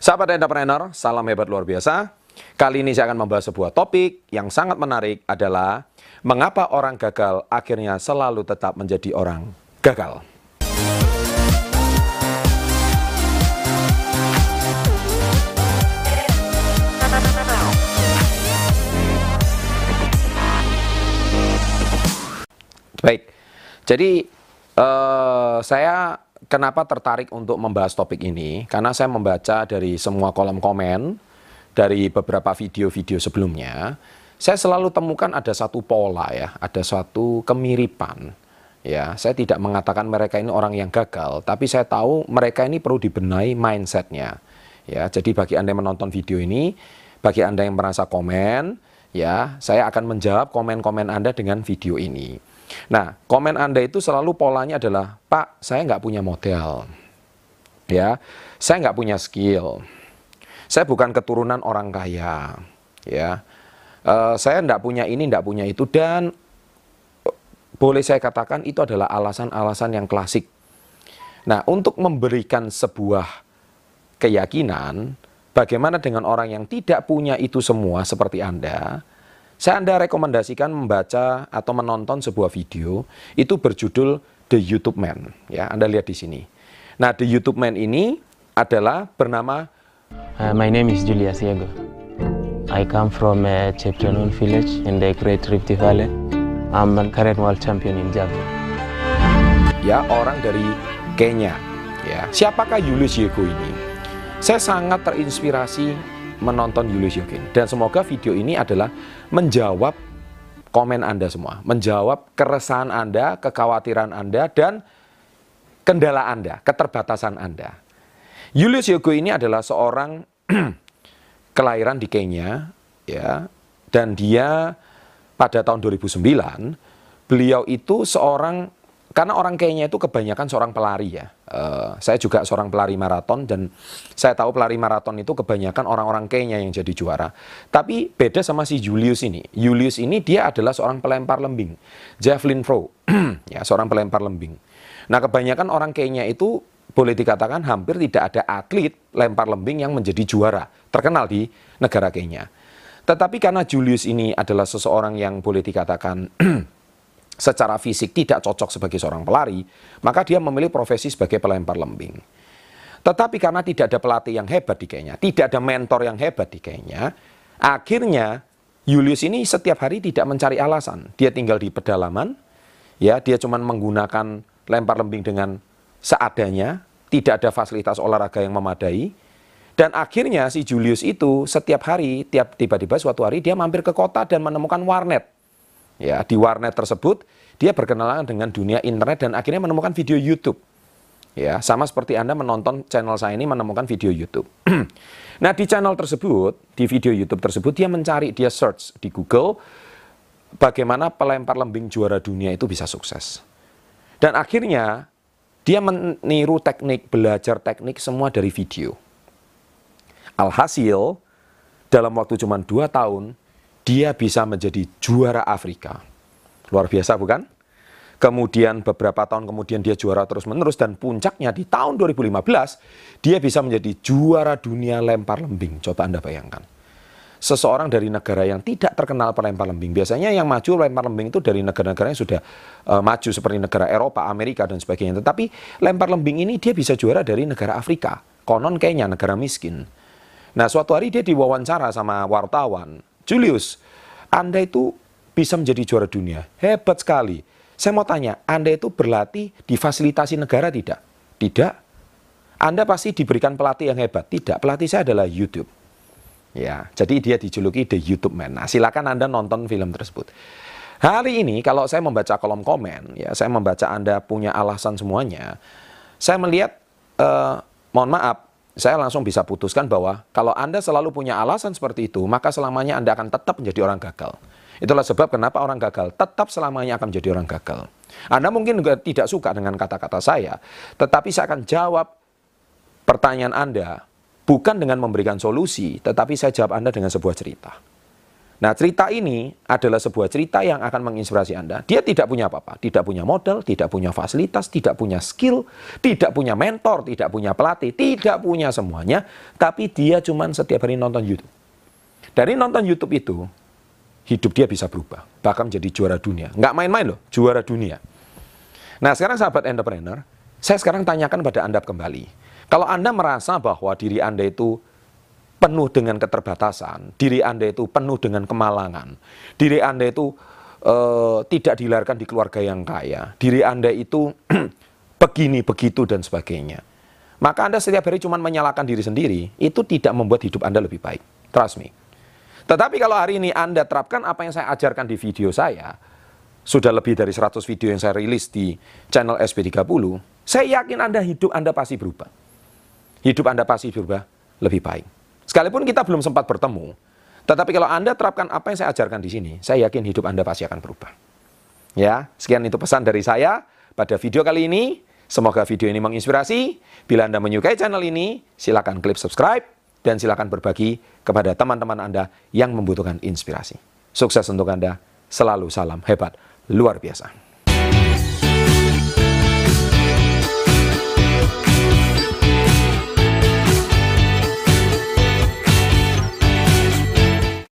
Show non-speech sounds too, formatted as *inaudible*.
Sahabat entrepreneur, salam hebat luar biasa. Kali ini saya akan membahas sebuah topik yang sangat menarik adalah mengapa orang gagal akhirnya selalu tetap menjadi orang gagal. Baik, jadi uh, saya kenapa tertarik untuk membahas topik ini? Karena saya membaca dari semua kolom komen, dari beberapa video-video sebelumnya, saya selalu temukan ada satu pola ya, ada suatu kemiripan. Ya, saya tidak mengatakan mereka ini orang yang gagal, tapi saya tahu mereka ini perlu dibenahi mindsetnya. Ya, jadi bagi anda yang menonton video ini, bagi anda yang merasa komen, ya, saya akan menjawab komen-komen anda dengan video ini. Nah, komen Anda itu selalu polanya adalah, Pak, saya nggak punya modal. Ya, saya nggak punya skill. Saya bukan keturunan orang kaya. Ya, uh, saya nggak punya ini, nggak punya itu. Dan boleh saya katakan itu adalah alasan-alasan yang klasik. Nah, untuk memberikan sebuah keyakinan, bagaimana dengan orang yang tidak punya itu semua seperti Anda, saya Anda rekomendasikan membaca atau menonton sebuah video itu berjudul The YouTube Man. Ya, Anda lihat di sini. Nah, The YouTube Man ini adalah bernama uh, My name is Julius Yego. I come from a Cheptanun village in the Great Rift Valley. I'm a current world champion in javelin. Ya, orang dari Kenya. Ya, siapakah Julius Yego ini? Saya sangat terinspirasi menonton Julius Yokin. Dan semoga video ini adalah menjawab komen Anda semua. Menjawab keresahan Anda, kekhawatiran Anda, dan kendala Anda, keterbatasan Anda. Julius Yogo ini adalah seorang *clears throat* kelahiran di Kenya, ya, dan dia pada tahun 2009, beliau itu seorang karena orang Kenya itu kebanyakan seorang pelari ya. Uh, saya juga seorang pelari maraton dan saya tahu pelari maraton itu kebanyakan orang-orang Kenya yang jadi juara. Tapi beda sama si Julius ini. Julius ini dia adalah seorang pelempar lembing, javelin throw, *clears throat* ya seorang pelempar lembing. Nah kebanyakan orang Kenya itu boleh dikatakan hampir tidak ada atlet lempar lembing yang menjadi juara terkenal di negara Kenya. Tetapi karena Julius ini adalah seseorang yang boleh dikatakan *clears throat* secara fisik tidak cocok sebagai seorang pelari, maka dia memilih profesi sebagai pelempar lembing. Tetapi karena tidak ada pelatih yang hebat di Kenya, tidak ada mentor yang hebat di Kenya, akhirnya Julius ini setiap hari tidak mencari alasan. Dia tinggal di pedalaman, ya dia cuma menggunakan lempar lembing dengan seadanya, tidak ada fasilitas olahraga yang memadai. Dan akhirnya si Julius itu setiap hari, tiap tiba-tiba suatu hari dia mampir ke kota dan menemukan warnet Ya, di warnet tersebut dia berkenalan dengan dunia internet dan akhirnya menemukan video YouTube. Ya, sama seperti Anda menonton channel saya ini menemukan video YouTube. *clears throat* nah, di channel tersebut, di video YouTube tersebut dia mencari, dia search di Google bagaimana pelempar lembing juara dunia itu bisa sukses. Dan akhirnya dia meniru teknik, belajar teknik semua dari video. Alhasil, dalam waktu cuma 2 tahun, dia bisa menjadi juara Afrika. Luar biasa bukan? Kemudian beberapa tahun kemudian dia juara terus-menerus dan puncaknya di tahun 2015 dia bisa menjadi juara dunia lempar lembing. Coba Anda bayangkan. Seseorang dari negara yang tidak terkenal pelempar lembing. Biasanya yang maju lempar lembing itu dari negara-negara yang sudah uh, maju seperti negara Eropa, Amerika dan sebagainya. Tetapi lempar lembing ini dia bisa juara dari negara Afrika. Konon kayaknya negara miskin. Nah, suatu hari dia diwawancara sama wartawan Julius, Anda itu bisa menjadi juara dunia. Hebat sekali. Saya mau tanya, Anda itu berlatih difasilitasi negara tidak? Tidak. Anda pasti diberikan pelatih yang hebat. Tidak, pelatih saya adalah YouTube. Ya, jadi dia dijuluki The YouTube Man. Nah, silakan Anda nonton film tersebut. Hari ini kalau saya membaca kolom komen, ya saya membaca Anda punya alasan semuanya. Saya melihat, eh, mohon maaf, saya langsung bisa putuskan bahwa kalau Anda selalu punya alasan seperti itu, maka selamanya Anda akan tetap menjadi orang gagal. Itulah sebab kenapa orang gagal tetap selamanya akan menjadi orang gagal. Anda mungkin juga tidak suka dengan kata-kata saya, tetapi saya akan jawab pertanyaan Anda bukan dengan memberikan solusi, tetapi saya jawab Anda dengan sebuah cerita. Nah, cerita ini adalah sebuah cerita yang akan menginspirasi Anda. Dia tidak punya apa-apa, tidak punya modal, tidak punya fasilitas, tidak punya skill, tidak punya mentor, tidak punya pelatih, tidak punya semuanya, tapi dia cuma setiap hari nonton YouTube. Dari nonton YouTube itu, hidup dia bisa berubah, bahkan menjadi juara dunia. Nggak main-main loh, juara dunia. Nah, sekarang sahabat entrepreneur, saya sekarang tanyakan pada Anda kembali. Kalau Anda merasa bahwa diri Anda itu penuh dengan keterbatasan, diri Anda itu penuh dengan kemalangan, diri Anda itu uh, tidak dilahirkan di keluarga yang kaya, diri Anda itu *clears throat* begini, begitu, dan sebagainya. Maka Anda setiap hari cuma menyalahkan diri sendiri, itu tidak membuat hidup Anda lebih baik. Trust me. Tetapi kalau hari ini Anda terapkan apa yang saya ajarkan di video saya, sudah lebih dari 100 video yang saya rilis di channel SB30, saya yakin Anda hidup Anda pasti berubah. Hidup Anda pasti berubah lebih baik. Sekalipun kita belum sempat bertemu, tetapi kalau Anda terapkan apa yang saya ajarkan di sini, saya yakin hidup Anda pasti akan berubah. Ya, sekian itu pesan dari saya pada video kali ini. Semoga video ini menginspirasi. Bila Anda menyukai channel ini, silakan klik subscribe dan silakan berbagi kepada teman-teman Anda yang membutuhkan inspirasi. Sukses untuk Anda. Selalu salam hebat, luar biasa.